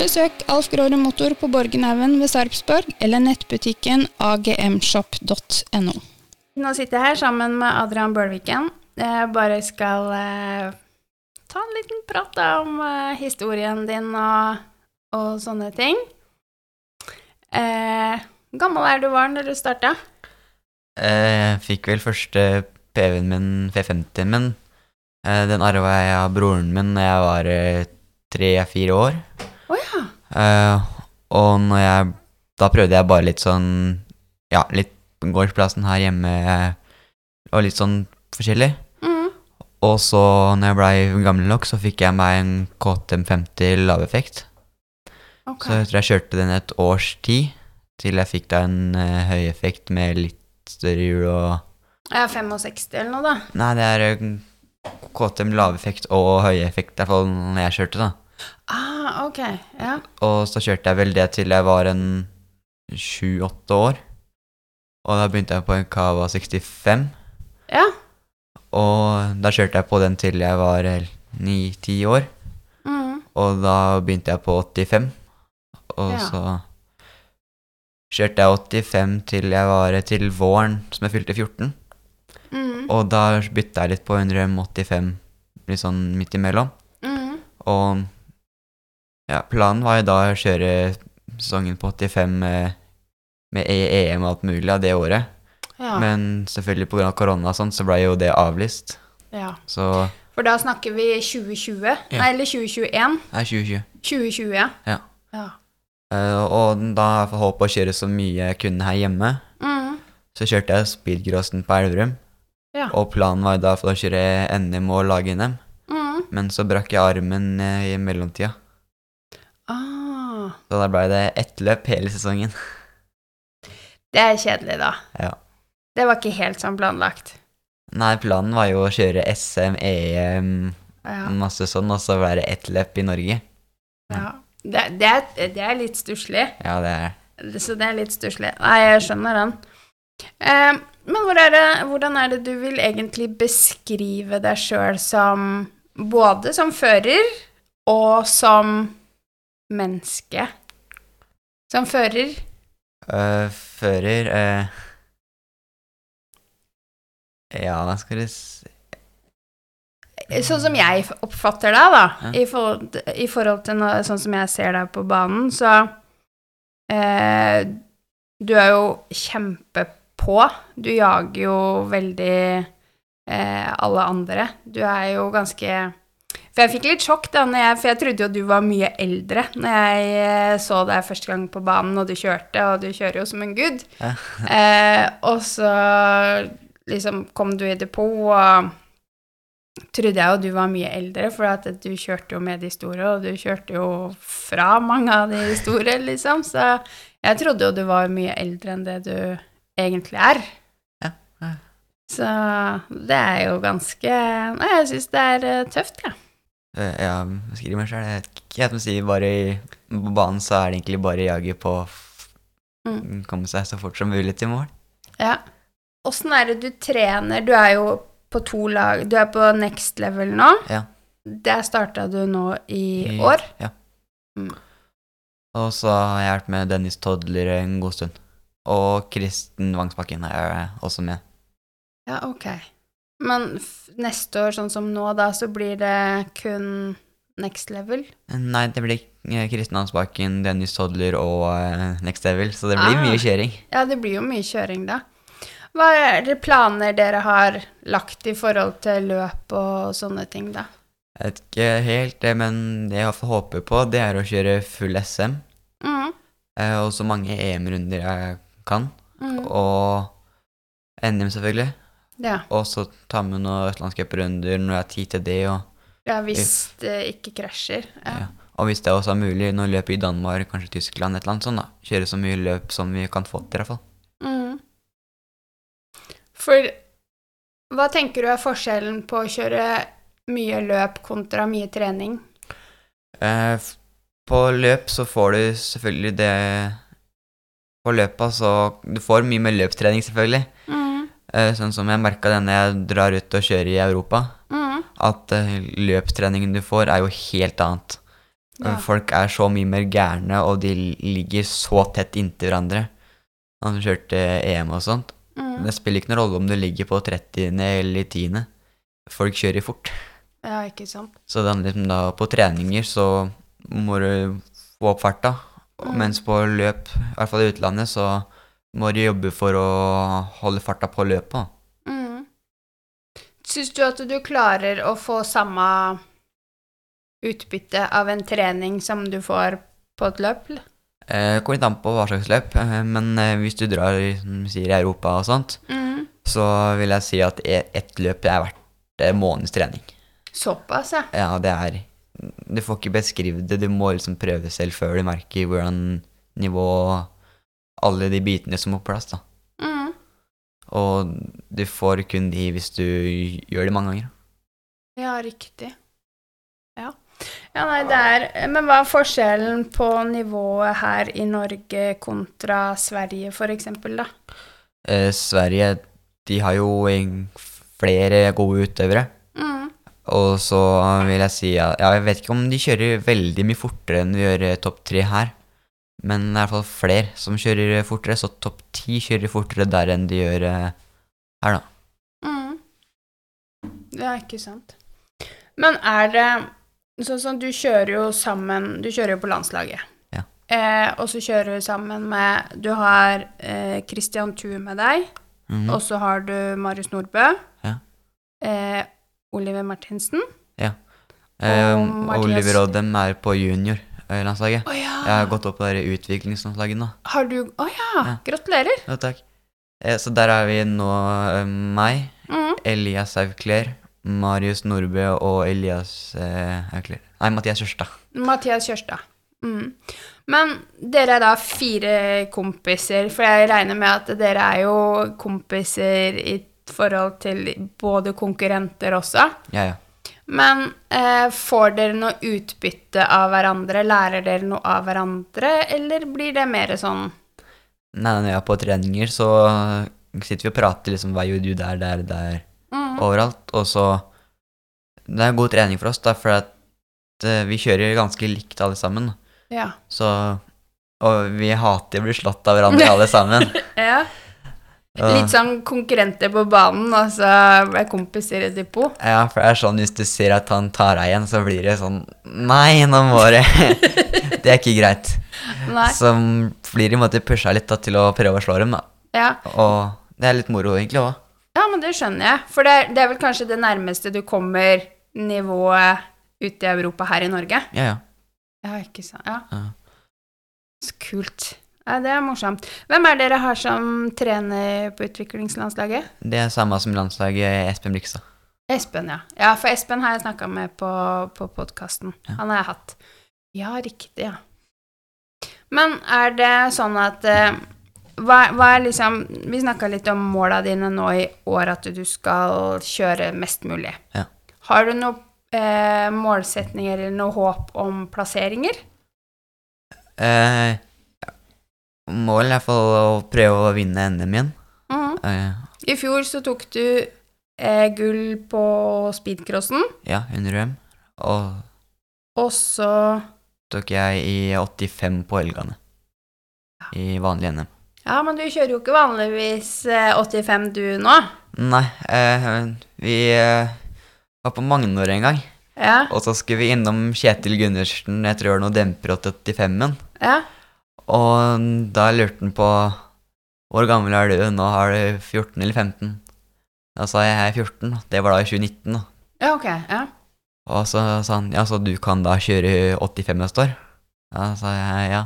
Besøk Alf Gråre Motor på Borgenhaugen ved Sarpsborg eller nettbutikken agmshop.no. Nå sitter jeg her sammen med Adrian Bølviken. Jeg bare skal eh, ta en liten prat da, om eh, historien din og, og sånne ting. Eh, gammel er du var når du starta? Eh, Jeg fikk vel første PV-en min, V50-en min. Eh, Den arva jeg av broren min da jeg var tre-fire år. Å ja. uh, og når jeg Da prøvde jeg bare litt sånn Ja, litt gårdsplassen her hjemme eh, og litt sånn forskjellig. Mm. Og så, når jeg blei gammel nok, så fikk jeg meg en KTM50 laveffekt. Okay. Så jeg tror jeg kjørte den et års tid, til jeg fikk da en uh, høyeffekt med litt større hjul og er 65 eller noe, da. Nei, det er KTM laveffekt og høyeffekt, i hvert fall når jeg kjørte, da. Ah, ok. Ja. Og så kjørte jeg vel det til jeg var en sju-åtte år. Og da begynte jeg på en Cava 65. Ja. Og da kjørte jeg på den til jeg var ni-ti år. Mm. Og da begynte jeg på 85. Og Ja. så kjørte jeg 85 til jeg var til våren, som jeg fylte 14. Mm. Og da bytta jeg litt på 185, litt sånn midt imellom. Mm. Og ja, planen var jo da å kjøre sesongen på 85 med, med E- EM og alt mulig av det året. Ja. Men selvfølgelig pga. korona og sånn, så ble jo det avlyst. ja. Så For da snakker vi 2020, nei, eller 2021. det er 2020. 2020, ja. Ja. ja. Uh, og da har jeg å kjøre så mye jeg kunne her hjemme. Mm. Så kjørte jeg speedcrossen på Elverum. Ja. Og planen var da for å kjøre NM og lage NM. Mm. Men så brakk jeg armen eh, i mellomtida. Så da ble det ett løp hele sesongen. det er kjedelig, da. Ja. Det var ikke helt sånn planlagt. Nei, planen var jo å kjøre SM, EM, Ja. masse sånn, og så ble det ett løp i Norge. ja. Det, det, er, det er litt stusslig. Ja, det er Så det er litt stusslig. Nei, jeg skjønner den. Eh, men hvor er det, hvordan er det du vil egentlig beskrive deg sjøl som Både som fører og som menneske? Som fører? Uh, Fører uh, Ja, skal du si Sånn som jeg oppfatter deg, da, Ja. i, forhold, i forhold til noe, sånn som jeg ser deg på banen, så uh, Du er jo kjempepå. Du jager jo veldig eh, alle andre. Du er jo ganske For jeg fikk litt sjokk, da, jeg, for jeg trodde jo du var mye eldre når jeg eh, så deg første gang på banen, og du kjørte, og du kjører jo som en gud. Ja. Eh, og så liksom kom du i depot, og trodde jeg jo du var mye eldre, for at du kjørte jo med de store, og du kjørte jo fra mange av de store, liksom. Så jeg trodde jo du var mye eldre enn det du egentlig er. Ja, ja. Så det er jo ganske Nei, jeg syns det er eh, tøft, jeg. Ja. Ja, jeg skriver meg sjøl. Jeg vet ikke helt om å si bare i, På banen så er det egentlig bare å jage på å Mm. komme seg så fort som mulig til mål. Ja. Åssen er det du trener? Du er jo på to lag. Du er på next level nå. Ja. Der starta du nå i I- år. Ja. Mm. Og så har jeg vært med Dennis Todler en god stund. Og Kristen Vangsbakken er også med. Ja, ok. Men neste år, sånn som nå, da, så blir det kun next level? Nei, det blir Kristin Hansbakken, Dennis Todler og eh, Next Level, så det blir Ah. mye kjøring. Ja, det blir jo mye kjøring da. Hva er det planer dere har lagt i forhold til løp og sånne ting, da? Jeg vet ikke helt det, men det jeg håper på, det er å kjøre full SM. Mm. eh, Og så mange EM-runder jeg kan. Mm. Og NM, selvfølgelig. Ja. Og så ta med noen østlandscuprunder når jeg har tid til det. Og, ja, hvis det ikke krasjer. Ja. ja. og hvis det også er mulig, noen løp i Danmark, kanskje Tyskland, et eller annet sånt, da. Kjøre så mye løp som vi kan få til, i hvert fall. Mm. For hva tenker du er forskjellen på å kjøre mye løp kontra mye trening? Eh, på løp så får du selvfølgelig det På løpa så Du får mye med løpstrening, selvfølgelig. Mm. Eh, sånn som jeg merka det når jeg drar ut og kjører i Europa. Mm. At eh, løpstreningen du får, er jo helt annet. Ja. Folk er så mye mer gærne, og de ligger så tett inntil hverandre. Han kjørte EM og sånt. Mm. Det spiller ikke noen rolle om du ligger på 30. eller 10. Folk kjører fort. ja, ikke sant. Så det handler liksom da på treninger så må du få opp farta. Mm. Mens på løp, i hvert fall i utlandet, så må du jobbe for å holde farta på løpet. Mm. Syns du at du klarer å få samme utbytte av en trening som du får på et løp? Eh, kommer litt an på hva slags løp, eh, men eh, hvis du drar i, Europa og sånt, Mm. så vil jeg si at e- ett løp er verdt en måneds trening. Såpass, ja. Ja, det er Du får ikke beskrive det, du må liksom prøve selv før du merker hvordan nivå Alle de bitene som må på plass, da. Mm. Og du får kun de hvis du gjør det mange ganger. Ja, riktig. Ja. ja, nei, det er Men hva er forskjellen på nivået her i Norge kontra Sverige, for eksempel, da? Eh, Sverige, de har jo flere gode utøvere. Mm. Og så vil jeg si at ja, Jeg vet ikke om de kjører veldig mye fortere enn vi gjør topp tre her. Men det er i hvert fall flere som kjører fortere, så topp ti kjører fortere der enn de gjør eh, her, da. Mm. er ikke sant. Men er det sånn som du kjører jo sammen Du kjører jo på landslaget. Ja. Eh, og så kjører du sammen med Du har eh, Christian Thu med deg, Mm. og så har du Marius Nordbø. Ja. Eh, Oliver Martinsen. Eh, og Oliver og dem er på juniorlandslaget. Oh, ja! Jeg har gått opp på det utviklingslandslaget nå. Har du Å ja! Ja. Gratulerer. Ja, takk. Eh, så der er vi nå eh, meg, Mm. Elias Aukler, Marius Nordbø og Elias eh, Aukler. Nei, Mathias Kjørstad. Mathias Kjørstad. Mm. Men dere er da fire kompiser, for jeg regner med at dere er jo kompiser i forhold til både konkurrenter også. Ja, ja. Men eh, får dere noe utbytte av hverandre? Lærer dere noe av hverandre, eller blir det mer sånn Nei, når jeg er på treninger, så sitter vi og prater liksom Hva gjør du der, der, der, mm, overalt? Og så Det er god trening for oss, da, for at eh, vi kjører ganske likt alle sammen. Ja. Så Og vi hater å bli slått av hverandre, alle sammen. ja. Litt sånn konkurrenter på banen, og så ble kompiser i depot. Ja, for det er sånn hvis du ser at han tar deg igjen, så blir det sånn Nei, nå må det Det er ikke greit. Nei. Så blir de på en måte pusha litt da, til å prøve å slå dem, da. Ja. Og det er litt moro, egentlig òg. Ja, men det skjønner jeg. For det er, det er vel kanskje det nærmeste du kommer nivået ute i Europa her i Norge? Ja, ja. Ja, ikke sant. Ja. Ja. Så kult. Ja, det er morsomt. Hvem er dere har som trener på utviklingslandslaget? Det er samme som landslaget Espen Blikstad. Espen, ja. Ja, for Espen har jeg snakka med på, på podkasten. Ja. Han har jeg hatt. Ja, riktig, ja. Men er det sånn at eh, hva, hva er liksom Vi snakka litt om måla dine nå i år, at du skal kjøre mest mulig. Ja. Har du noen eh, målsetninger eller noe håp om plasseringer? Eh, er i hvert fall å prøve å vinne NM igjen. Mm. Uh, I fjor så tok du eh, gull på speedcrossen, ja, under UM. Og og så tok jeg i 85 på Elgane. I vanlig NM. Ja, men du kjører jo ikke vanligvis eh, 85 du nå. Nei, eh, vi eh, var på Magnor en gang. Ja, Og så skulle vi innom Kjetil Gundersen, jeg tror det var noe demper 85-en. ja. Og da lurte han på hvor gammel er du? Nå har du 14 eller 15. Da sa jeg jeg er 14. Det var da i 2019. da. Ja, ok. Ja. Og så sa han ja, så du kan da kjøre 85 neste år? Ja, sa jeg ja.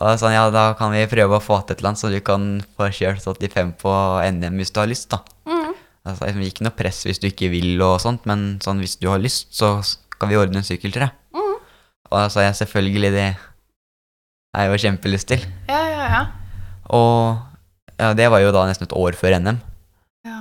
Og da sa han ja, da kan vi prøve å få til et eller annet, så du kan få kjørt 85 på NM hvis du har lyst, da. Mm. Altså, liksom, ikke noe press hvis du ikke vil og sånt, men sånn hvis du har lyst, så skal vi ordne en sykkel til deg. Mm. Og da sa jeg selvfølgelig det er jo kjempelyst til. Ja, ja, ja. Og ja, det var jo da nesten et år før NM. Ja.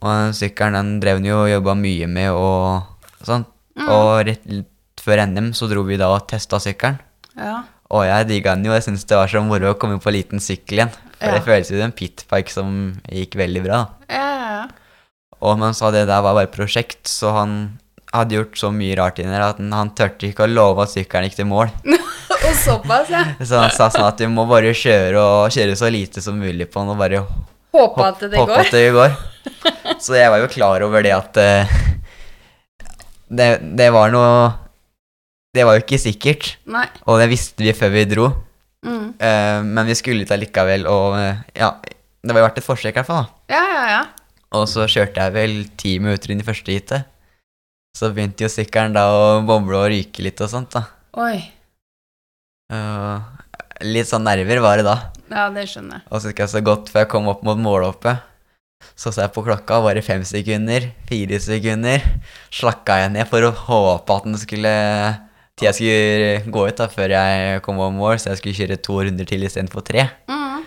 Og den sykkelen den drev han jo og jobba mye med og sånn. Mm. Og rett før NM så dro vi da og testa sykkelen. ja. Og jeg digga den jo, jeg syns det var så moro å komme på liten sykkel igjen. For Ja. det føles jo som en pitbike som gikk veldig bra. da. Ja, ja, ja. Og man sa det der var bare prosjekt, så han hadde gjort så mye rart inni der at han, han turte ikke å love at sykkelen gikk til mål. Og såpass, ja. Så han sa sånn at du må bare kjøre og kjøre så lite som mulig på den, og bare håpe at det håpe går. at det går. Så jeg var jo klar over det at uh, det, det var noe Det var jo ikke sikkert, Nei. og det visste vi før vi dro. Mm. Uh, men vi skulle ut allikevel, og uh, ja Det var jo verdt et forsøk, i hvert fall. da. Ja, ja, ja. Og så kjørte jeg vel ti minutter inn i første heatet. Så begynte jo sykkelen da å boble og ryke litt og sånt, da. Oi. Uh, litt sånn nerver var det da. Ja, det skjønner jeg. Og så husker jeg så godt før jeg kom opp mot målhoppet. Så så jeg på klokka, var det fem sekunder, fire sekunder. Slakka jeg ned for å håpe at den skulle Tida skulle gå ut da før jeg kom over mål, så jeg skulle kjøre to runder til istedenfor tre. Mm.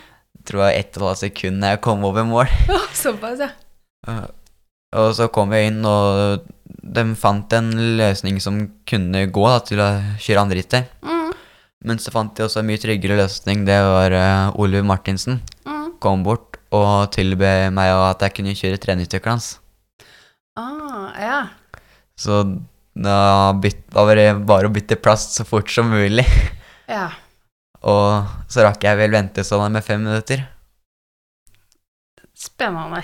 Tror jeg ett og et halvt sekund da jeg kom over mål. Såpass, ja. Og så kom jeg inn, og de fant en løsning som kunne gå da, til å kjøre andre rittet. Mm. Men så fant de også en mye tryggere løsning. Det var uh, Oliver Martinsen. Mm. Kom bort og tilbød meg at jeg kunne kjøre treningsstykket hans. Ah, ja. Så da, byt, da var det bare å bytte plass så fort som mulig. Ja. Og så rakk jeg vel vente sånn med fem minutter. Spennende.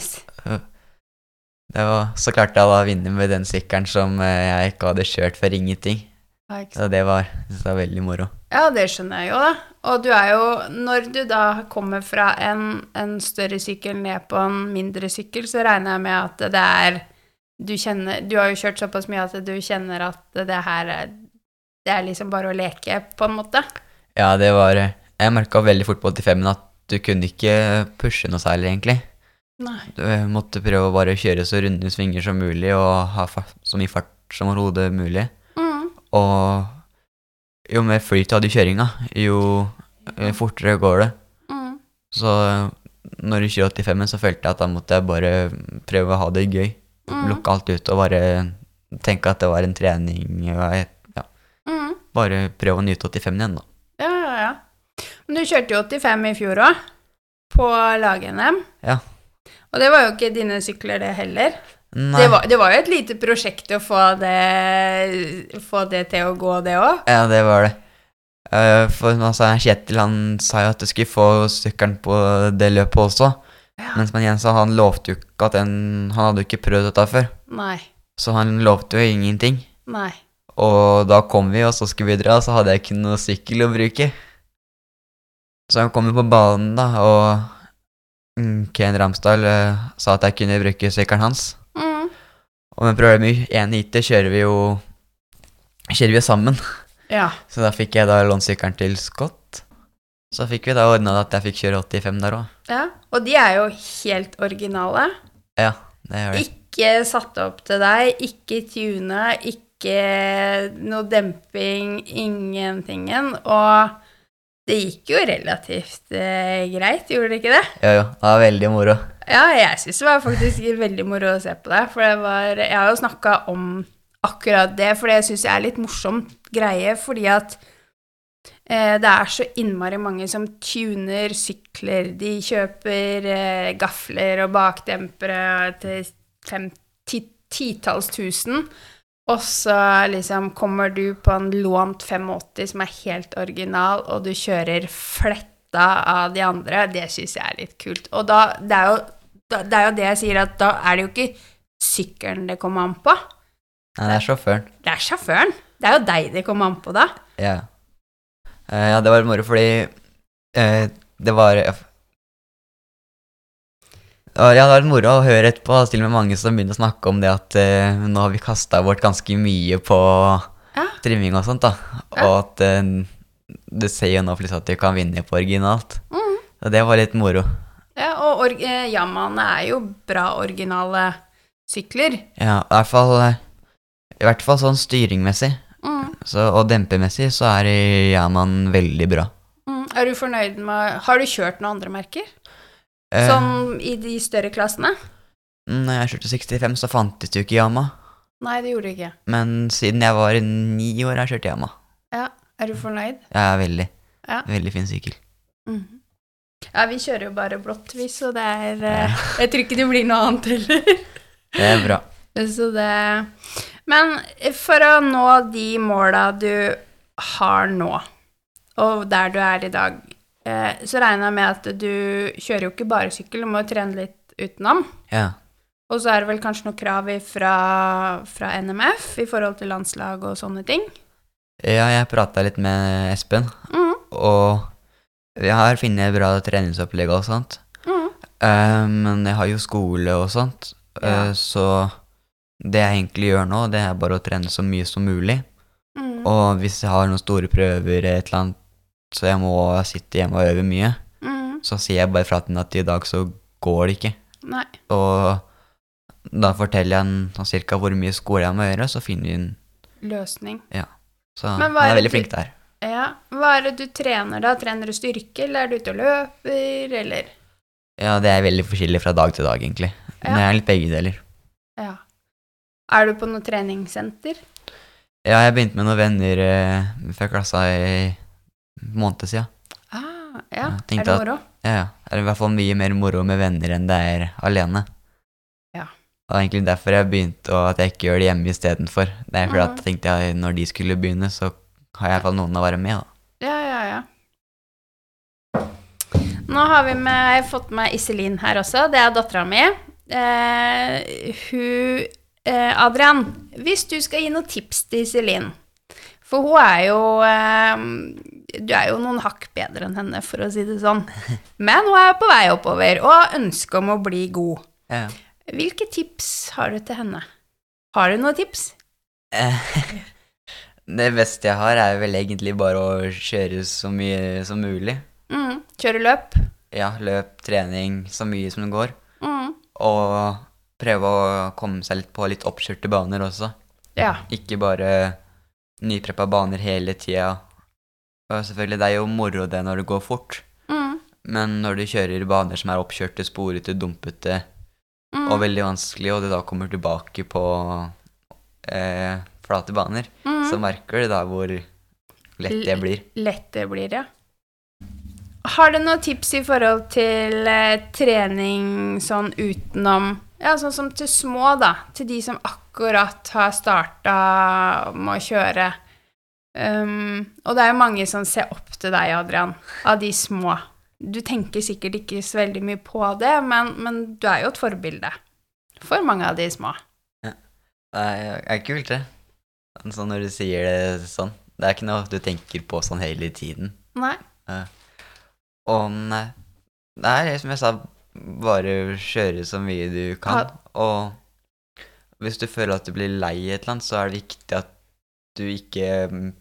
Det var, så klarte jeg da å vinne med den sykkelen som eh, jeg ikke hadde kjørt for ingenting. Ja. Så det var, det var veldig moro. Ja, det skjønner jeg jo, da. Og du er jo Når du da kommer fra en, en større sykkel ned på en mindre sykkel, så regner jeg med at det er Du kjenner Du har jo kjørt såpass mye at du kjenner at det her er Det er liksom bare å leke, på en måte. Ja, det var Jeg merka veldig fort på 85-en at du kunne ikke pushe noe særlig, egentlig. Nei. Du måtte prøve å bare kjøre så runde svinger som mulig og ha så mye fart som overhodet mulig. Mm. Og jo mer flyt du hadde i kjøringa, jo eh, fortere går det. Mm. Så eh, når du kjører 85-en, så følte jeg at da måtte jeg bare prøve å ha det gøy. Mm. Lukke alt ut og bare tenke at det var en trening. Ja, Mm. bare prøve å nyte 85-en igjen, da. Ja, ja, ja. Men du kjørte jo 85 i fjor òg, på lag-NM. Ja. Og det var jo ikke dine sykler, det heller. Det var, det var jo et lite prosjekt å få det, få det til å gå, det òg. Ja, det var det. Eh, for altså, Kjetil han sa jo at du skulle få sykkelen på det løpet også. Ja. Mens men Jens han lovte jo ikke at den Han hadde jo ikke prøvd dette før. Nei. Så han lovte jo ingenting. Nei. Og da kom vi, og så skulle vi dra, og så hadde jeg ikke noe sykkel å bruke. Så han kom jo på banen, da, og Ken Ramsdal uh, sa at jeg kunne bruke sykkelen hans. Mm. Og med problemet med ene heatet kjører vi jo Kjører vi jo sammen. Ja. Så da fikk jeg da lånt sykkelen til Scott. Så fikk vi da ordna at jeg fikk kjøre 85 der òg. Ja, og de er jo helt originale. Ja, det gjør de. Ikke satt opp til deg, ikke tuna, ikke noe demping, ingentingen. Og det gikk jo relativt eh, greit, gjorde det ikke det? Jo, jo. Det var veldig moro. Ja, jeg syns det var faktisk veldig moro å se på det. For det var Jeg har jo snakka om akkurat det, for det syns jeg er litt morsomt greie, fordi at eh, det er så innmari mange som tuner sykler. De kjøper eh, gafler og bakdempere til fem, ti, titalls tusen. Og så liksom kommer du på en lånt 85 som er helt original, og du kjører fletta av de andre. Det syns jeg er litt kult. Og da det, jo, da, det er jo det jeg sier, at da er det jo ikke sykkelen det kommer an på. Nei, det er sjåføren. Det er sjåføren. Det er jo deg det kommer an på da. Ja. Uh, ja, det var moro fordi uh, det var Ja, det var moro å høre etterpå, til og med mange som begynner å snakke om det at uh, nå har vi kasta bort ganske mye på Ja. trimming og sånt, da. Ja. Og at uh, du ser jo nå plutselig at du kan vinne på originalt. Mm. Og det var litt moro. Ja, og or eh, er jo bra originale sykler. Ja, i hvert fall eh, I hvert fall sånn styringmessig Mm. så, og dempemessig så er Yaman veldig bra. Mm. Er du fornøyd med Har du kjørt noen andre merker? Eh, Sånn i de større klassene? Når jeg kjørte 65, så fantes det jo ikke Yama. Nei, det gjorde det ikke. Men siden jeg var ni år, har jeg kjørt Yama. Ja, Er du fornøyd? Er veldig, Ja. veldig fin sykkel. Mm. Ja, vi kjører jo bare blått, vi, så det er ja. Jeg tror ikke det blir noe annet heller. Det er bra. Så det Men for å nå de måla du har nå, og der du er i dag, eh, så regner jeg med at du kjører jo ikke bare sykkel, du må jo trene litt utenom. Ja. Og så er det vel kanskje noe krav fra, fra NMF i forhold til landslag og sånne ting? ja, jeg prata litt med Espen, mm. og jeg har funnet bra treningsopplegg og sånt. Mm. Uh, men jeg har jo skole og sånt, ja. uh, så det jeg egentlig gjør nå, det er bare å trene så mye som mulig. Mm. Og hvis jeg har noen store prøver, et eller annet, så jeg må sitte hjemme og øve mye, Mm. så sier jeg bare fra til henne at i dag så går det ikke. Nei. Og da forteller jeg han sånn cirka hvor mye skole jeg må gjøre, så finner vi en Løsning. Så Men han er veldig du- flink der. Ja. Hva er det du trener da? Trener du styrke, eller er du ute og løper, eller Ja, det er veldig forskjellig fra dag til dag, egentlig. Men jeg er litt begge deler. Ja. Er du på noe treningssenter? Ja, jeg begynte med noen venner eh, fra klassa i måned siden. Ah, ja. Er det det at- moro? Ja, ja. Det er i hvert fall mye mer moro med venner enn det er alene. Ja. Og egentlig derfor jeg begynte, og at jeg ikke gjør det hjemme istedenfor. Det er fordi Mhm. at jeg tenkte jeg, når de skulle begynne, så har jeg i hvert fall noen å være med, da. Ja, ja, ja. Nå har vi med, fått med Iselin her også. Det er dattera mi. Eh, hun eh, Adrian, hvis du skal gi noen tips til Iselin For hun er jo eh, Du er jo noen hakk bedre enn henne, for å si det sånn. Men hun er på vei oppover og har ønske om å bli god. Ja. Hvilke tips har du til henne? Har du noen tips? Eh, Det beste jeg har, er vel egentlig bare å kjøre så mye som mulig. Mm. Kjøre løp? Ja, løp, trening, så mye som det går. Mm. Og prøve å komme seg litt på litt oppkjørte baner også. Ja. Ikke bare nypreppa baner hele tida. Og selvfølgelig, det er jo moro det når det går fort. Mm. Men når du kjører baner som er oppkjørte, sporete, dumpete Mm. og veldig vanskelig, og du da kommer tilbake på eh, flate baner, Mm. så merker du da hvor lett det blir. lett det blir, ja. Har du noen tips i forhold til eh, trening sånn utenom Ja, sånn som til små, da. Til de som akkurat har starta med å kjøre. Um, og det er jo mange som ser opp til deg, Adrian, av de små. Du tenker sikkert ikke så veldig mye på det, men, men du er jo et forbilde for mange av de små. Det er, er kult, det. Sånn når du sier det sånn. Det er ikke noe du tenker på sånn hele tiden. Nei? Og nei, det er som jeg sa, bare kjøre så mye du kan. Og hvis du føler at du blir lei et eller annet, så er det viktig at du ikke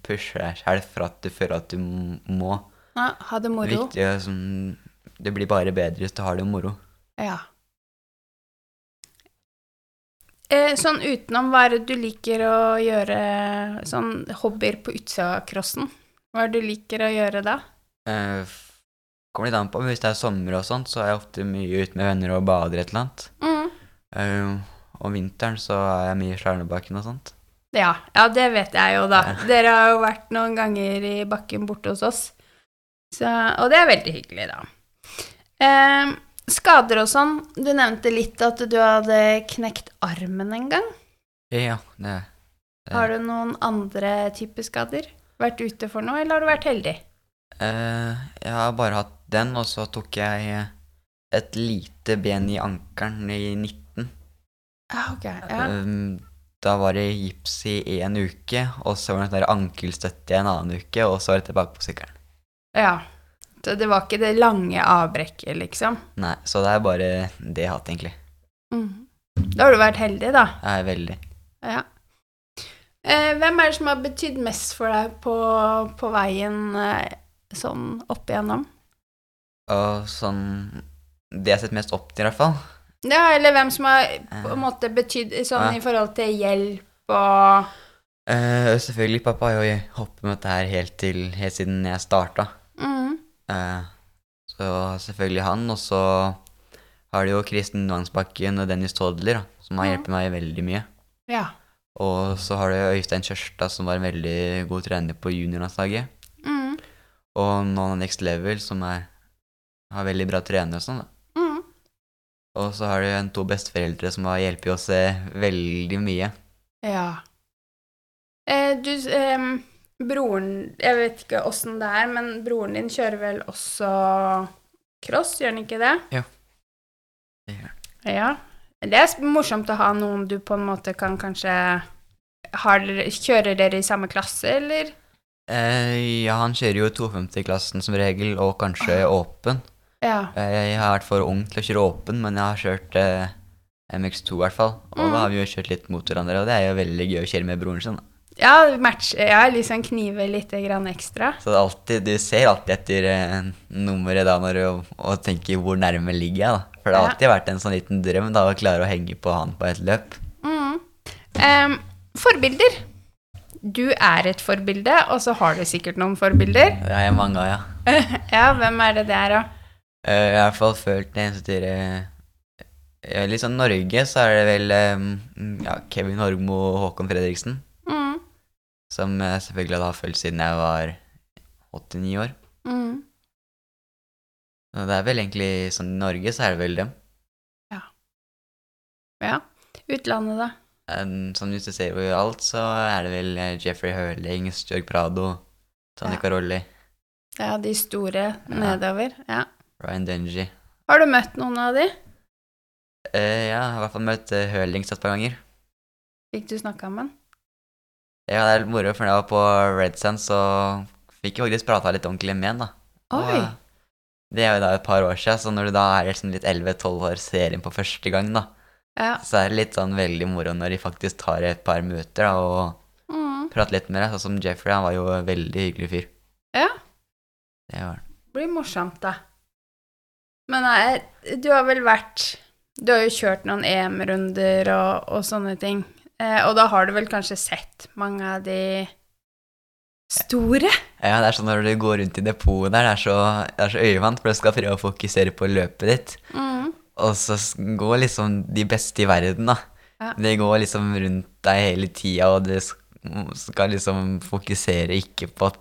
pusher deg selv for at du føler at du må. Ja, ha det moro. Viktig, sånn, det blir bare bedre hvis du har det moro. Ja. Eh, sånn utenom, hva er det du liker å gjøre sånn hobbyer på utsida av crossen? Hva er det du liker å gjøre da? Eh, kommer litt an på. Hvis det er sommer og sånt, så er jeg ofte mye ute med venner og bader et eller annet. Mm. Eh, om vinteren så er jeg mye i Stjernebakken og sånt. Ja, ja, det vet jeg jo, da. Dere har jo vært noen ganger i bakken borte hos oss. Så, og det er veldig hyggelig, da. Eh, skader og sånn. Du nevnte litt at du hadde knekt armen en gang. Ja, det det- Har du noen andre typer skader? Vært ute for noe, eller har du vært heldig? Eh, jeg har bare hatt den, og så tok jeg et lite ben i ankelen i 19. Ja, ok. Ja. Um, da var det gips i én uke, og så var det sånn der ankelstøtte i en annen uke, og så var det tilbake på sykkelen. ja. Så det var ikke det lange avbrekket, liksom? Nei, så det er bare det jeg har hatt, egentlig. Mm. Da har du vært heldig, da. Jeg er veldig Ja. Eh, hvem er det som har betydd mest for deg på, på veien eh, sånn opp igjennom? Og sånn Det jeg har sett mest opp til, i hvert fall. Ja, eller hvem som har på en Eh. måte betydd sånn Ja. i forhold til hjelp og Uh, selvfølgelig, pappa har jo hoppet med dette her helt, til, helt siden jeg starta. mm. Uh, så selvfølgelig han, og så har du jo Kristin Vangsbakken og Dennis Todler, som har mm. hjulpet meg veldig mye. Ja. Og så har du Øystein Kjørstad, som var en veldig god trener på juniorlandslaget. Mm. Og noen av Next Level, som er, har veldig bra trenere og sånn. da. Og så har du en to besteforeldre som har hjulpet oss eh, veldig mye. Ja. Eh, du, eh, broren Jeg vet ikke åssen det er, men broren din kjører vel også cross, gjør han ikke det? Det gjør han. Ja. Det er morsomt å ha noen du på en måte kan kanskje har, Kjører dere i samme klasse, eller? Eh, ja, han kjører jo 250-klassen som regel, og kanskje åpen. Ja. Eh, Jeg har vært for ung til å kjøre åpen, men jeg har kjørt eh, MX2 i hvert fall. Og Mm. da har vi jo kjørt litt mot hverandre, og det er jo veldig gøy å kjøre med broren sin. da. Ja, match, ja, liksom knive litt grann ekstra. Så det alltid, du ser alltid etter eh, nummeret da når du, og tenker hvor nærme ligger jeg, da. For det har Ja. alltid vært en sånn liten drøm da å klare å henge på han på et løp. Mm. Um, forbilder. Du er et forbilde, og så har du sikkert noen forbilder. Det er jeg mange av, ja. ja, hvem er det det er, da? Eh, Jeg har i hvert fall følt det eneste til eh, eh, Litt sånn Norge, så er det vel eh, ja, Kevin Horgmo og Håkon Fredriksen. Mm. Som jeg selvfølgelig har fulgt siden jeg var 89 år. Mm. Og det er vel egentlig sånn i Norge, så er det vel dem. Ja. Ja. Utlandet, da? En, som hvis du ser over alt, så er det vel Jeffrey Hurling, Stjørg Prado, Tony Ja. Carolli, Ja, de store nedover. Ja. Ryan Denji. Har du møtt noen av de? Eh, ja, jeg har i hvert fall møtt uh, Hølings et par ganger. Fikk du snakka med han? Ja, det er litt moro, for da jeg var på Red Sand, så fikk jeg faktisk prata litt ordentlig med han, da. Oi! Og, det er jo da et par år siden, så når du da er liksom litt 11-12 år ser inn på første gang, da, Ja. så er det litt sånn veldig moro når de faktisk tar et par møter da, og Mm. prater litt med deg. Sånn som Jeffrey, han var jo en veldig hyggelig fyr. Ja. Det var han. blir morsomt, da. Men nei, du har vel vært Du har jo kjørt noen EM-runder og, og sånne ting. Eh, og da har du vel kanskje sett mange av de store? Ja, det er sånn når du går rundt i depotet der, det er så, det er så øyevant, for du skal prøve å fokusere på løpet ditt. Mm. Og så går liksom de beste i verden, da. Ja. De går liksom rundt deg hele tida, og du skal liksom fokusere ikke på at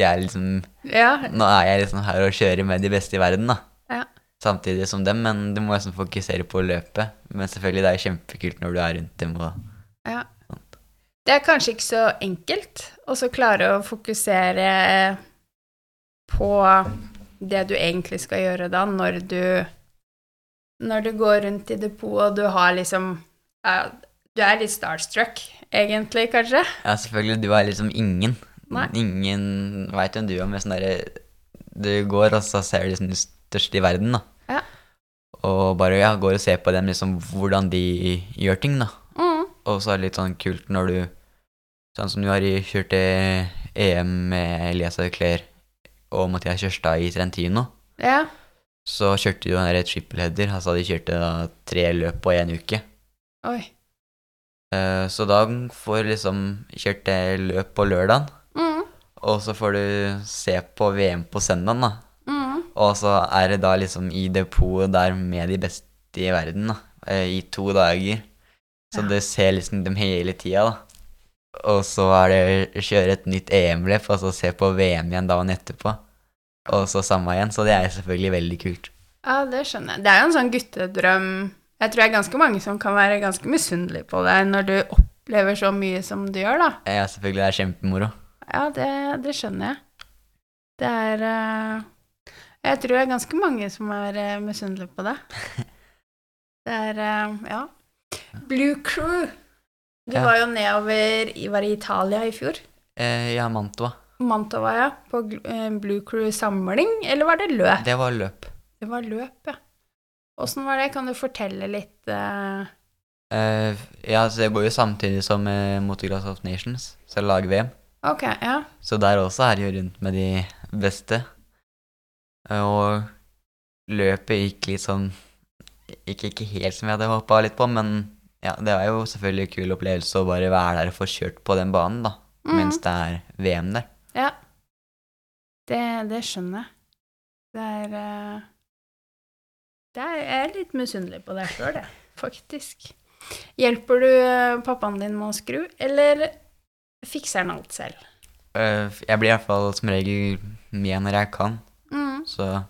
mm, jeg liksom Ja. Nå er jeg liksom her og kjører med de beste i verden, da. Ja. Samtidig som dem, men du må liksom fokusere på løpet. Men selvfølgelig, det er kjempekult når du er rundt dem og ja. Det er kanskje ikke så enkelt å så klare å fokusere på det du egentlig skal gjøre da, når du Når du går rundt i depotet og du har liksom ja, Du er litt starstruck, egentlig, kanskje? Ja, selvfølgelig, du er liksom ingen. Nei. Ingen veit hvem du er, med sånn derre Du går, og så ser du liksom de største i verden, da. Ja. Og bare ja, går og ser på dem, liksom hvordan de gjør ting, da. Mm. Og så er det litt sånn kult når du Sånn som du har kjørt til EM med Elias Auclair og Mathias Kjørstad i Trentino, Ja. så kjørte de jo der trippelheader. Altså de kjørte da tre løp på én uke. Oi. Eh, så da får du liksom kjørt løp på lørdagen. Og så får du se på VM på søndagen, da. Mm. Og så er det da liksom i depotet der med de beste i verden, da. eh, I to dager. Så Ja. du ser liksom dem hele tida, da. Og så er det kjøre et nytt EM-løp, og så se på VM igjen dagen etterpå. Og så samme igjen. Så det er selvfølgelig veldig kult. Ja, det skjønner jeg. Det er jo en sånn guttedrøm. Jeg tror det er ganske mange som kan være ganske misunnelige på deg når du opplever så mye som du gjør, da. Ja, selvfølgelig det er kjempemoro. Ja, det, det skjønner jeg. Det er uh, Jeg tror det er ganske mange som er uh, misunnelige på det. Det er uh, Ja. Blue Crew. Du Ja. var jo nedover i, Var i Italia i fjor? Eh, ja, Mantua. Mantova, ja. På Blue Crew-samling, eller var det løp? Det var løp. Det var løp, ja. Åssen var det? Kan du fortelle litt Uh... Eh, ja, så det går jo samtidig som eh, Motocross of Nations, så lag-VM. Ok, ja. Så der også er jo rundt med de beste. Og løpet gikk litt sånn Gikk ikke helt som jeg hadde håpa litt på, men ja, det var jo selvfølgelig en kul opplevelse å bare være der og få kjørt på den banen, da. Mm. Mens det er VM der. Ja. Det, det skjønner jeg. Det er det Jeg er litt misunnelig på deg sjøl, jeg. Faktisk. Hjelper du eh, pappaen din med å skru, eller fikser han alt selv? Uh, Jeg blir i hvert fall som regel med når jeg kan, Mm. så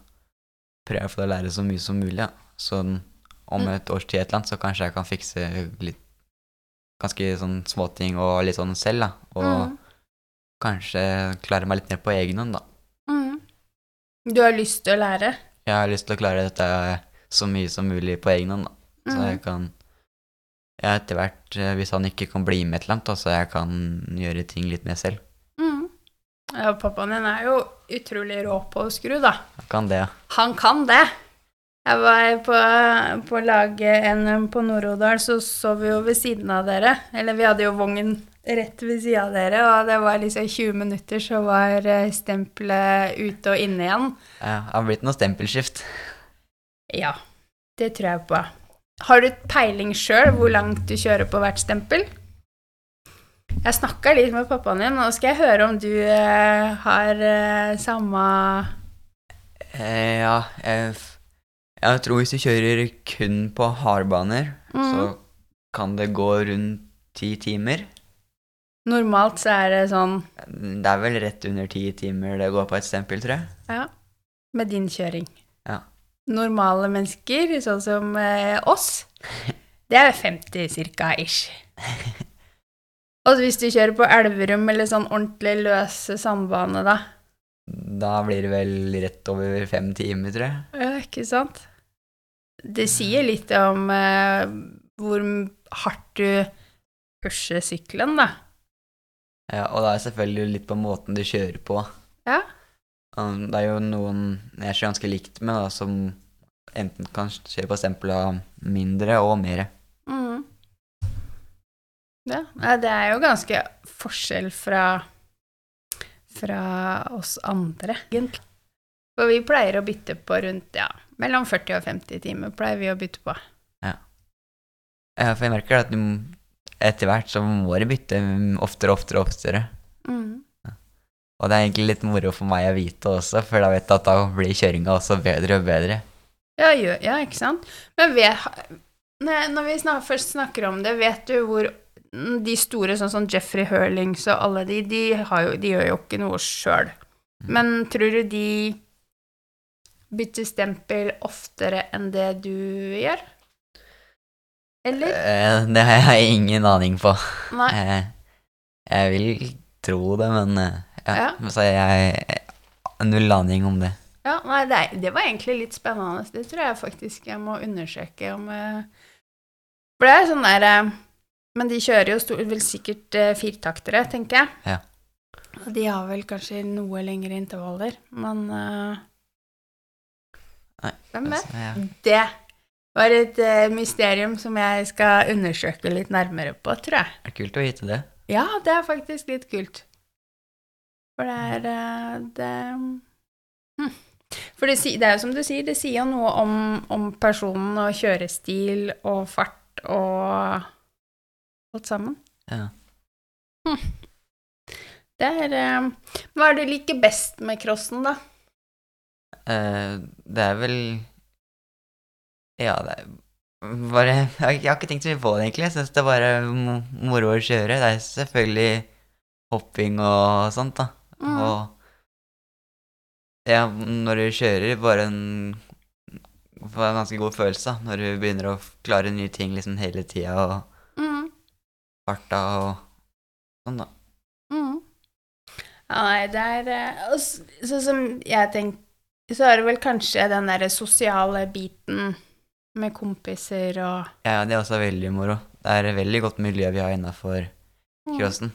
prøver jeg å få lære så mye som mulig. Ja. Så om Mm. et års tid et eller annet, så kanskje jeg kan fikse litt ganske sånn småting og litt sånn selv, da. Og Mm. kanskje klare meg litt mer på egen hånd, da. Mm. Du har lyst til å lære? Jeg har lyst til å klare dette så mye som mulig på egen hånd, da. Så Mm. jeg kan ja, etter hvert, eh, hvis han ikke kan bli med et eller annet, så jeg kan gjøre ting litt mer selv. Mm. Ja, pappaen din er jo utrolig rå på å skru, da. Han kan det, ja. Han kan det. Jeg var på, på laget NM på Nord-Odal, så så vi jo ved siden av dere. Eller vi hadde jo vognen rett ved siden av dere, og det var liksom 20 minutter, så var eh, stempelet ute og inne igjen. Ja, det har blitt noe stempelskift. Ja, det tror jeg på. Har du peiling sjøl hvor langt du kjører på hvert stempel? Jeg snakka litt med pappaen din, nå skal jeg høre om du eh, har eh, samme Eh, ja, jeg, jeg tror hvis du kjører kun på hardbaner, Mm. så kan det gå rundt ti timer. Normalt så er det sånn Det er vel rett under ti timer det går på et stempel, tror jeg. Ja, med din kjøring. Normale mennesker, sånn som eh, oss, det er 50 cirka ish. Og hvis du kjører på Elverum eller sånn ordentlig løse sandbane, da. Da blir det vel rett over fem timer, tror jeg. Ja, ikke sant? Det sier litt om eh, hvor hardt du pusher sykkelen, da. Ja, og det er selvfølgelig litt på måten du kjører på. Ja. Um, Det er jo noen jeg ser ganske likt med, da, som enten kan kjøre på av mindre og mer. Mm. Ja, det er jo ganske forskjell fra fra oss andre, egentlig. For vi pleier å bytte på rundt, ja, mellom 40 og 50 timer pleier vi å bytte på. Ja, for jeg merker at etter hvert så må du bytte oftere og oftere og oftere. Mm. Og det er egentlig litt moro for meg å vite også, for da vet jeg at da blir kjøringa også bedre og bedre. Ja, ja, ikke sant? Men vet, når vi snak, først snakker om det, vet du hvor de store, sånn som Jeffrey Hurlings og alle de, de, har jo, de gjør jo ikke noe sjøl. Mm. Men tror du de bytter stempel oftere enn det du gjør? Eller? Eh, Det har jeg ingen aning på. Nei. Jeg, Jeg vil tro det, men eh, ja. Så jeg Null aning om det. Ja, nei, det, det var egentlig litt spennende. Det tror jeg faktisk jeg må undersøke om eh, For det er sånn der eh, Men de kjører jo stor, vel sikkert eh, firtaktere, tenker jeg. Ja. Og de har vel kanskje noe lengre intervaller, men eh, Nei, Hvem vet? Altså, ja. Det var et eh, mysterium som jeg skal undersøke litt nærmere på, tror jeg. Det er kult å vite det. Ja, det er faktisk litt kult. For det er eh, det, For det, det er jo som du sier, det sier jo noe om, om personen og kjørestil og fart og alt sammen. Ja. Det er eh, Hva er det du liker best med crossen, da? Eh, det er vel Ja, det er bare Jeg har ikke tenkt så mye på det, egentlig. Jeg syns det er bare moro å kjøre. Det er selvfølgelig hopping og sånt, da. Mm. Og ja, når du kjører, bare en får en ganske god følelse da, når du begynner å klare nye ting liksom hele tida, og Mm. farta og sånn, da. Mm. Ja, nei, det er eh, og Sånn som jeg tenker, så er det vel kanskje den derre sosiale biten med kompiser og Ja, det er også veldig moro. Det er veldig godt miljø vi har innafor Mm.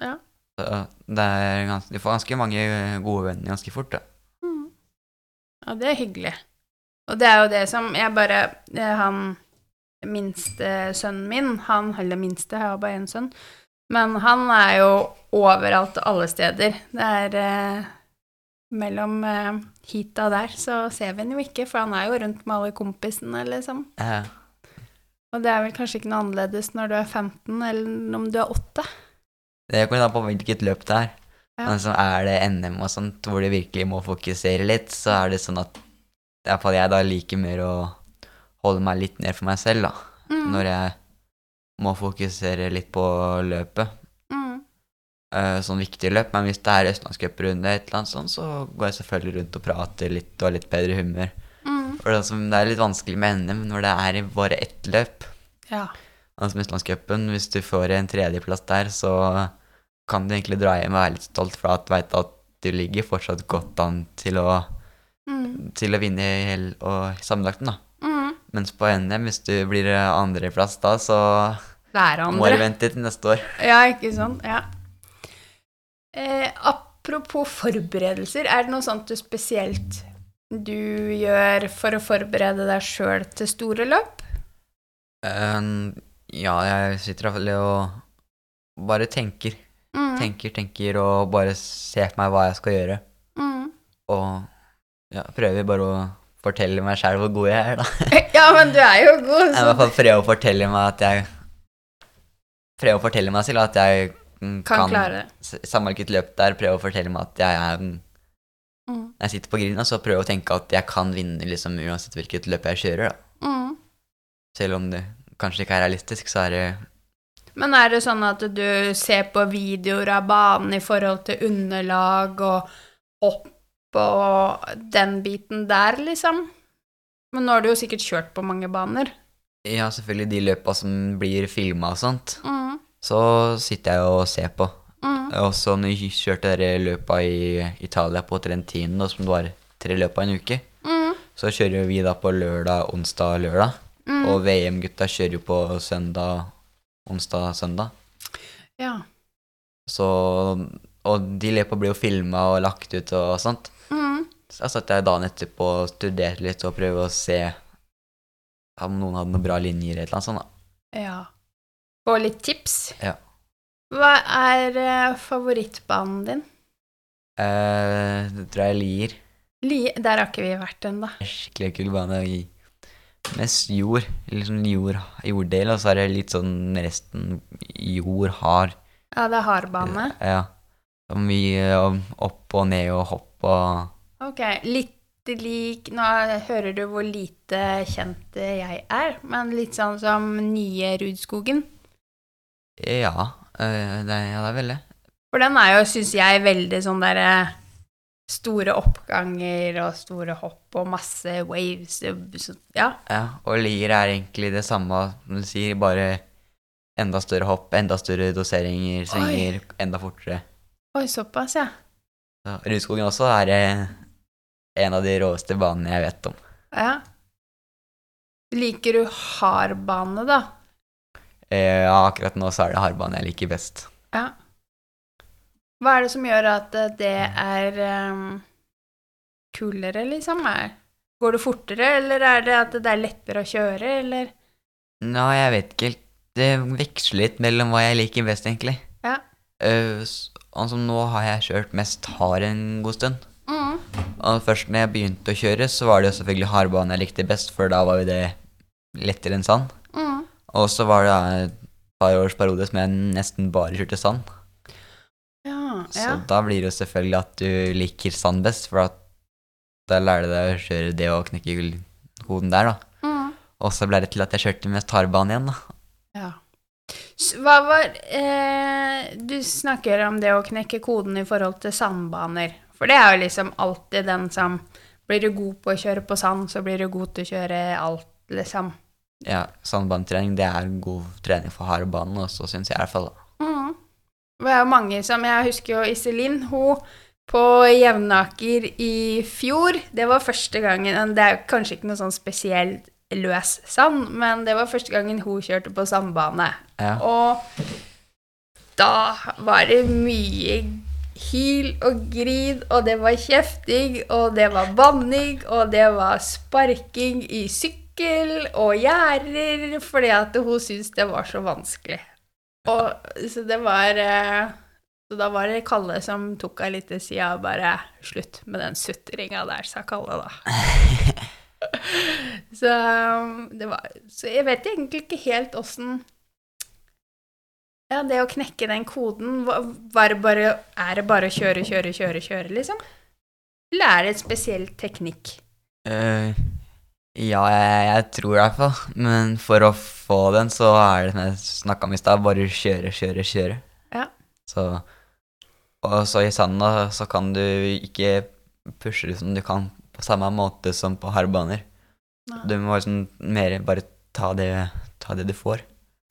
Ja. Så det er gans du får ganske mange gode venner ganske fort, da. Mm. Ja, det er hyggelig. Og det er jo det som Jeg bare er Han minste sønnen min, han eller minste, jeg har bare én sønn, men han er jo overalt og alle steder. Det er eh, Mellom eh, hit og der så ser vi han jo ikke, for han er jo rundt med alle kompisene, liksom. Ja. Og det er vel kanskje ikke noe annerledes når du er 15, eller om du er 8. Det kommer an på hvilket løp det er. Ja. Men er det NM og sånt hvor du virkelig må fokusere litt, så er det sånn at iallfall jeg da liker mer å holde meg litt ned for meg selv, da. Mm. Når jeg må fokusere litt på løpet. Mm. Uh, sånn viktige løp. Men hvis det er østlandscuprunde et eller annet sånt, så går jeg selvfølgelig rundt og prater litt og har litt bedre humør. Mm. For det er litt vanskelig med NM når det er bare ett løp. Ja. Altså Østlandscupen, hvis du får en tredjeplass der, så kan du egentlig dra hjem og være litt stolt for at du veit at du ligger fortsatt godt an til å, Mm. til å vinne i hel og sammenlagten, da. Mm. Mens på NM, hvis du blir andreplass da, så må du vente til neste år. Ja, ikke sant? Ja. Eh, apropos forberedelser, er det noe sånt du spesielt du gjør for å forberede deg sjøl til store løp? Eh, ja, jeg sitter i hvert fall og bare tenker. Mm. Tenker, tenker, og bare ser for meg hva jeg skal gjøre. Mm. Og ja, prøver bare å fortelle meg sjæl hvor god jeg er, da. Ja, men du er jo god, Jeg i hvert fall prøve å fortelle meg at jeg Prøve å fortelle meg selv at jeg kan, kan klare det. s- Samme hvilket løp der, er, prøve å fortelle meg at jeg er mm. Jeg sitter på grinda, så prøve å tenke at jeg kan vinne liksom uansett hvilket løp jeg kjører, da. Mm. Selv om det kanskje ikke er realistisk, så er det Men er det sånn at du ser på videoer av banen i forhold til underlag og hopp og den biten der, liksom? Men nå har du jo sikkert kjørt på mange baner. Ja, selvfølgelig de løpa som blir filma og sånt, Mm. så sitter jeg og ser på. Mm. Også når jeg kjørte dere løpa i Italia på Trentino, som det var tre løp av en uke, Mm. så kjører vi da på lørdag, onsdag, lørdag. Mm. Og VM-gutta kjører jo på søndag, onsdag, søndag. Ja. Så Og de løpa blir jo filma og lagt ut og sånt. Mm. Så da satt jeg dagen etterpå og studerte litt og prøvde å se om noen hadde noen bra linjer eller annet sånt. da. ja. Få litt tips. Ja. Hva er eh, favorittbanen din? Eh, det tror jeg er Lier. Lier? der har ikke vi vært ennå. Skikkelig kul bane. Mest jord. Liksom jord, jorddel, og så er det litt sånn resten jord, hard. Ja, det er hardbane. Ja. så mye opp og ned og hopp og Ok, litt lik Nå hører du hvor lite kjent jeg er, men litt sånn som nye Rudskogen. Ja, eh, det, er- ja, det er vel det. For den er jo, syns jeg, veldig sånn derre store oppganger og store hopp og masse waves. så- Ja. Ja, og Lier er egentlig det samme som du sier, bare enda større hopp, enda større doseringer, svinger enda fortere. Oi, såpass, ja. Så Rudskogen også er eh, en av de råeste banene jeg vet om. ja. Liker du hardbane, da? Eh, Ja, akkurat nå så er det hardbane jeg liker best. Ja. Hva er det som gjør at eh, det er um, kulere, liksom? Går det fortere, eller er det at det er lettere å kjøre, eller? Nei, jeg vet ikke helt. Det veksler litt mellom hva jeg liker best, egentlig. Ja. Uh, altså, nå har jeg kjørt mest hard en god stund. Mm. Og først når jeg begynte å kjøre, så var det jo selvfølgelig hardbane jeg likte best, for da var jo det lettere enn sand. Mm. Og så var det et par års periode som jeg nesten bare kjørte sand. Så da blir det jo selvfølgelig at du liker sand best, for da lærer du deg å kjøre det og knekke koden der, da. Mm. Og så ble det til at jeg kjørte med tarbanen igjen, da. ja. Hva var eh, Du snakker om det å knekke koden i forhold til sandbaner. For det er jo liksom alltid den som Blir du god på å kjøre på sand, så blir du god til å kjøre alt, liksom. Ja, sandbanetrening, det er god trening for hardbanen også, syns jeg i hvert fall. da. Det er jo mange som Jeg husker jo Iselin. Hun på Jevnaker i fjor Det var første gangen Det er kanskje ikke noe sånn spesielt løs sand, men det var første gangen hun kjørte på sandbane. Ja. Og da var det mye hyl og grid, og det var kjefting, og det var banning, og det var sparking i sykkel og gjerder, fordi at hun syntes det var så vanskelig. Og så det var eh, Så da var det Kalle som tok av litt til sida og bare Slutt med den sutringa der, sa Kalle da. så um, det var Så jeg vet egentlig ikke helt åssen Ja, det å knekke den koden, var det bare Er det bare å kjøre, kjøre, kjøre, kjøre, liksom? Eller er det et spesiell teknikk? Uh, ja, jeg, jeg tror i hvert fall. Men for å få den, så er det som jeg snakka om i stad, bare kjøre, kjøre, kjøre. Ja. Så Og så i sanda så kan du ikke pushe det som du kan på samme måte som på hardbaner. Nei. Du må liksom mer bare ta det, ta det du får.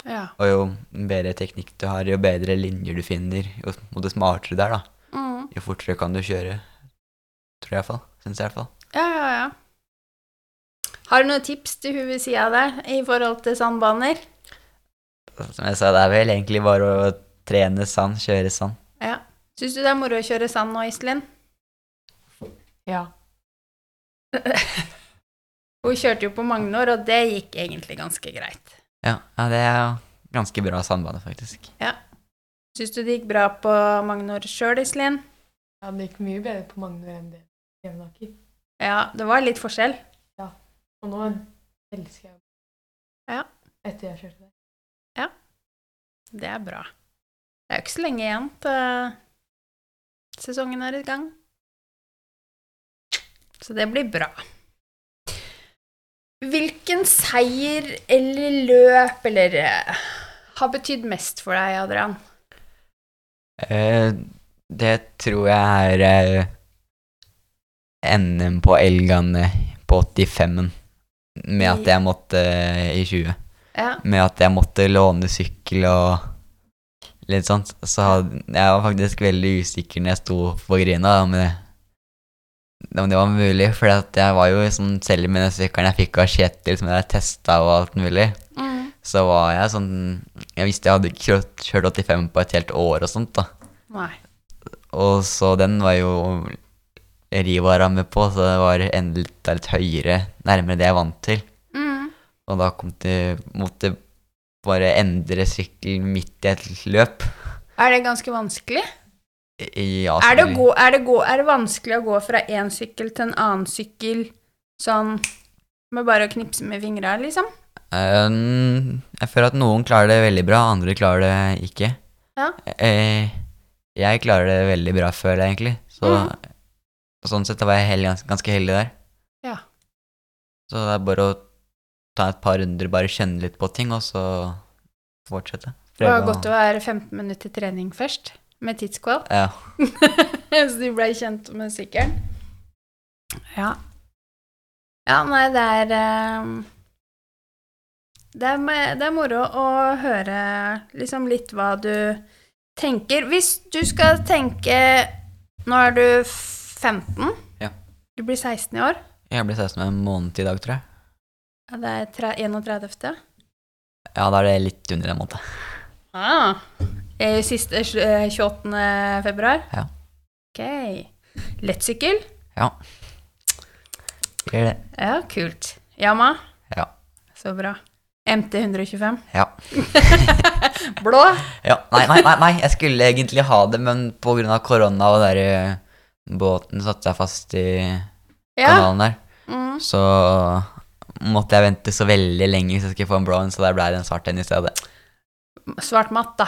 Ja. Og jo bedre teknikk du har, jo bedre linjer du finner, jo, jo det smartere det er, da. Mm. Jo fortere kan du kjøre. Tror jeg i hvert fall. Syns jeg i hvert fall. Ja, ja, ja. Har du noen tips til hun ved sida der i forhold til sandbaner? Som jeg sa, det er vel egentlig bare å trene sand, kjøre sand. Ja. Syns du det er moro å kjøre sand nå, Iselin? Ja. Hun kjørte jo på Magnor, og det gikk egentlig ganske greit. Ja, ja det er ganske bra sandbane, faktisk. Syns du det gikk bra på Magnor sjøl, Iselin? ja, det gikk mye bedre på Magnor enn det på Jevnaker. Ja, det var litt forskjell. Og nå elsker jeg Ja. Etter jeg kjørte der. Det er bra. Det er jo ikke så lenge igjen til sesongen er i gang. Så det blir bra. Hvilken seier eller løp eller eh, har betydd mest for deg, Adrian? Eh, det tror jeg er eh, NM på Elgane på 85-en. Med at jeg måtte eh, i 20. Ja. Med at jeg måtte låne sykkel og litt sånt. Så hadde- jeg var faktisk veldig usikker når jeg sto på Grina, om det, om det var mulig. For jeg var jo sånn, selv med den sykkelen jeg fikk av Kjetil, som jeg testa og alt mulig, Mm. så var jeg sånn Jeg visste jeg hadde ikke kjørt 85 på et helt år og sånt, da. Nei. Og så den var jo Rivara med på, så det var enda litt, litt høyere, nærmere det jeg er vant til. Mm. Og da kom det, måtte bare endre sykkelen midt i et løp. Er det ganske vanskelig? Ja, Er det, gå, er, det gå, er det vanskelig å gå fra én sykkel til en annen sykkel sånn med bare å knipse med fingra, liksom? Um, jeg føler at noen klarer det veldig bra, andre klarer det ikke. Ja. Jeg, jeg klarer det veldig bra, føler jeg egentlig. Så Mhm. Sånn sett var jeg heldig, ganske, heldig der. Ja. Så det er bare å ta et par runder, bare kjenne litt på ting, og så fortsette. Det var godt å være 15 minutter trening først, med tidskveld. Ja. Så du ble kjent med sykkelen? Ja. Ja, nei, det er ehm, det er, det er moro å høre liksom litt hva du tenker. Hvis du skal tenke Nå er du 15. Ja. Du blir 16 i år. Jeg blir 16 med en måned i dag, tror jeg. Ja, det er tre- 31. Ja, da er det litt under en måned. Ah. Eh, Siste sj- eh, 28. februar? Ja. Ok. Lettsykkel? Ja. Gjør det. Ja, kult. Yama? Ja. Så bra. MT 125? Ja. Blå? Ja, nei, nei, nei, nei, jeg skulle egentlig ha det, men av korona og der, eh, båten satte seg fast i Ja. kanalen der, Mm. så måtte jeg vente så veldig lenge hvis jeg skulle få en blå så der ble det en svart en i stedet. Svart matt, da.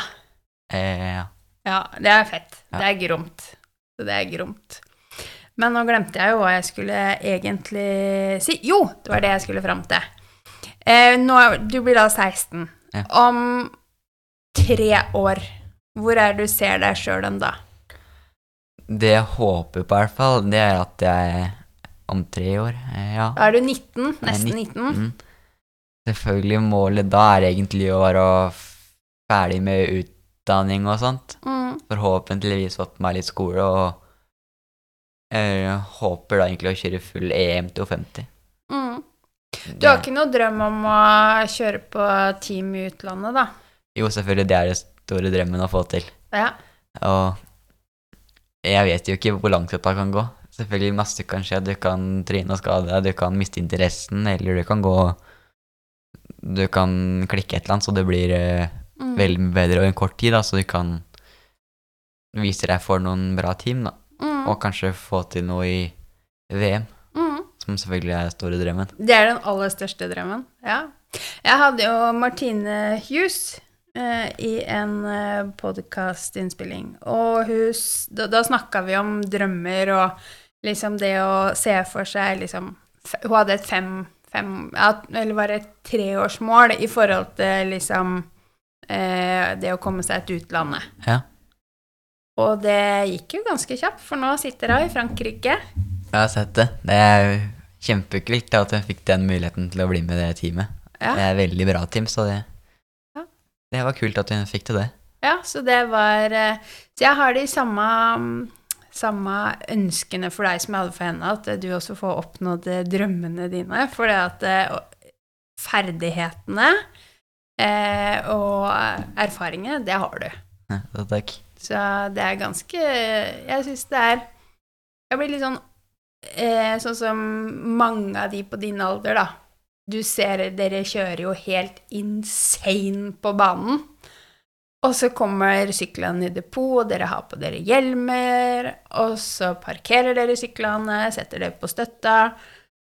Eh, ja. Ja, det er fett. Ja. Det er gromt. Det er gromt. Men nå glemte jeg jo hva jeg skulle egentlig si. Jo, det var det jeg skulle fram til. Eh, nå, du blir da 16. Ja. Om tre år, hvor er du ser deg sjøl den da? Det jeg håper på, i hvert fall, det er at jeg om tre år eh, Ja. Da er du 19, er nesten 19. 19. Selvfølgelig målet da er egentlig å være ferdig med utdanning og sånt. Mm. Forhåpentligvis fått meg litt skole, og jeg håper da egentlig å kjøre full EM til 50. Mm. Du har ikke noe drøm om å kjøre på team i utlandet, da? Jo, selvfølgelig, det er det store drømmen å få til. Ja. Og jeg vet jo ikke hvor langt dette kan gå. Selvfølgelig masse kan skje. Du kan tryne og skade deg, du kan miste interessen, eller du kan gå Du kan klikke et eller annet, så det blir eh, Mm. veldig bedre over en kort tid, da, så du kan vise deg for noen bra team, da. Mm. Og kanskje få til noe i VM, Mm. som selvfølgelig er den store drømmen. Det er den aller største drømmen, ja. Jeg hadde jo Martine Hughes i en eh, podkastinnspilling, og hus, da, da snakka vi om drømmer og liksom det å se for seg liksom Hun hadde et fem, fem eller var det et treårsmål i forhold til liksom eh, det å komme seg til utlandet. Ja. Og det gikk jo ganske kjapt, for nå sitter hun i Frankrike. Jeg har sett det. Det er kjempekult at jeg fikk den muligheten til å bli med det teamet. Ja. Det er et veldig bra team, så det. Det var kult at hun fikk til det. Ja, så det var eh, Så jeg har de samme, mm, samme ønskene for deg som jeg hadde for henne, at du også får oppnådd eh, drømmene dine. For det at eh, ferdighetene eh, og erfaringene, det har du. Ja, takk. Så det er ganske Jeg syns det er Jeg blir litt sånn eh, Sånn som mange av de på din alder, da. Du ser dere kjører jo helt insane på banen. Og så kommer syklene i depot, og dere har på dere hjelmer. Og så parkerer dere syklene, setter dere på støtta,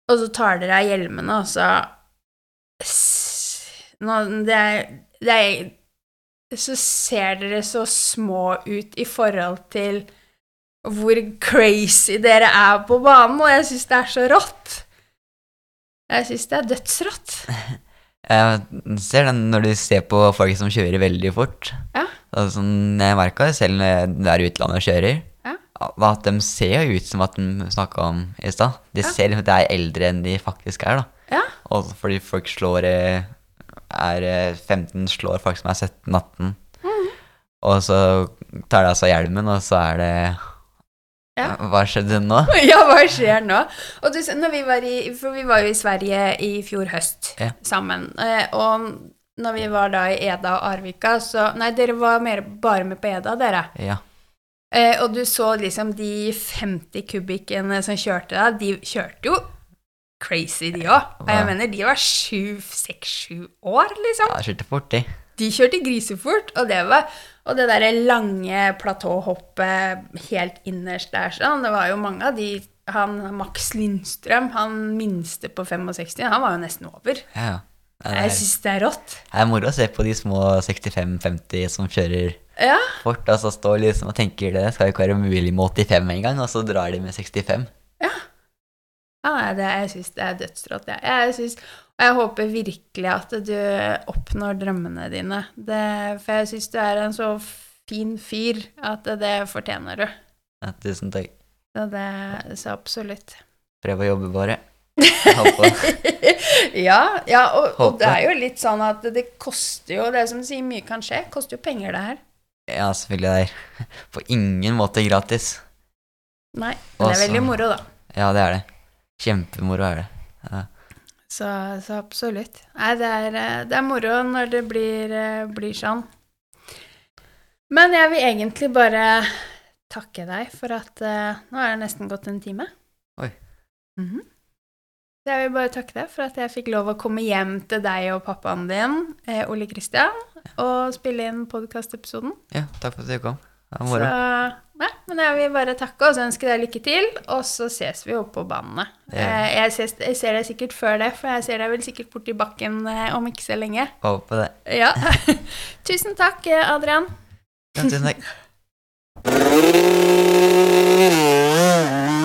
og så tar dere av hjelmene, og så Nå, det er, det er så ser dere så små ut i forhold til hvor crazy dere er på banen, og jeg syns det er så rått. Jeg syns det er dødsrått. Jeg ser den når du ser på folk som kjører veldig fort. Ja. Altså, jeg merka det selv når jeg er i utlandet og kjører. Ja. At de ser jo ut som at de snakka om i stad. De Ja. ser ut som de er eldre enn de faktisk er. da. Ja. Og fordi folk slår eh, er eh, 15, slår folk som er 17-18. Mm. Og så tar de av seg hjelmen, og så er det Ja. Hva skjedde nå? Ja, hva skjer nå? Du, vi var i, for vi var jo i Sverige i fjor høst Ja. sammen. eh, Og når vi var da i Eda og Arvika, så Nei, dere var mer bare med på Eda, dere. Ja. Eh, og du så liksom de 50 kubikkene som kjørte da, de kjørte jo crazy, de òg. Jeg mener, de var sju, seks, sju år, liksom. ja, kjørte fort, de. De kjørte grisefort, og det var Og det derre lange platåhoppet helt innerst der, sånn, det var jo mange av de Han Max Lindstrøm, han minste på 65, han var jo nesten over. Ja. Nei, Jeg er, syns det er rått. det er moro å se på de små 65-50 som kjører Ja. fort, Altså står liksom og tenker det skal jo ikke være mulig med 85 engang, og så drar de med 65. Nei, det, jeg syns det er dødsrått. Jeg, jeg synes, og jeg håper virkelig at du oppnår drømmene dine. Det, for jeg syns du er en så fin fyr at det fortjener du. Ja, tusen takk. Så det så absolutt. Prøv å jobbe, bare. Ja, ja og, og det er jo litt sånn at det koster jo Det som du sier, mye kan skje. Koster jo penger, det her. Ja, selvfølgelig. Det er på ingen måte gratis. Nei, men det er veldig moro, da. Ja, det er det. Kjempemoro er det. Ja. Så, så absolutt. Nei, det er, eh, det er moro når det blir, eh, blir sånn. Men jeg vil egentlig bare takke deg for at uh, Nå er det nesten gått en time. Oi. Mhm. Så jeg vil bare takke deg for at jeg fikk lov å komme hjem til deg og pappaen din, Ole Kristian, og spille inn podkastepisoden. ja, takk for at du kom. Det var Så moro. nei, men jeg vil bare takke og ønske deg lykke til, og så ses vi jo på banene. Eh, Jeg, ses, jeg ser deg sikkert før det, for jeg ser deg vel sikkert borti bakken eh, om ikke så lenge. Håper det. Ja. Tusen takk, eh, Adrian. Ja, tusen takk.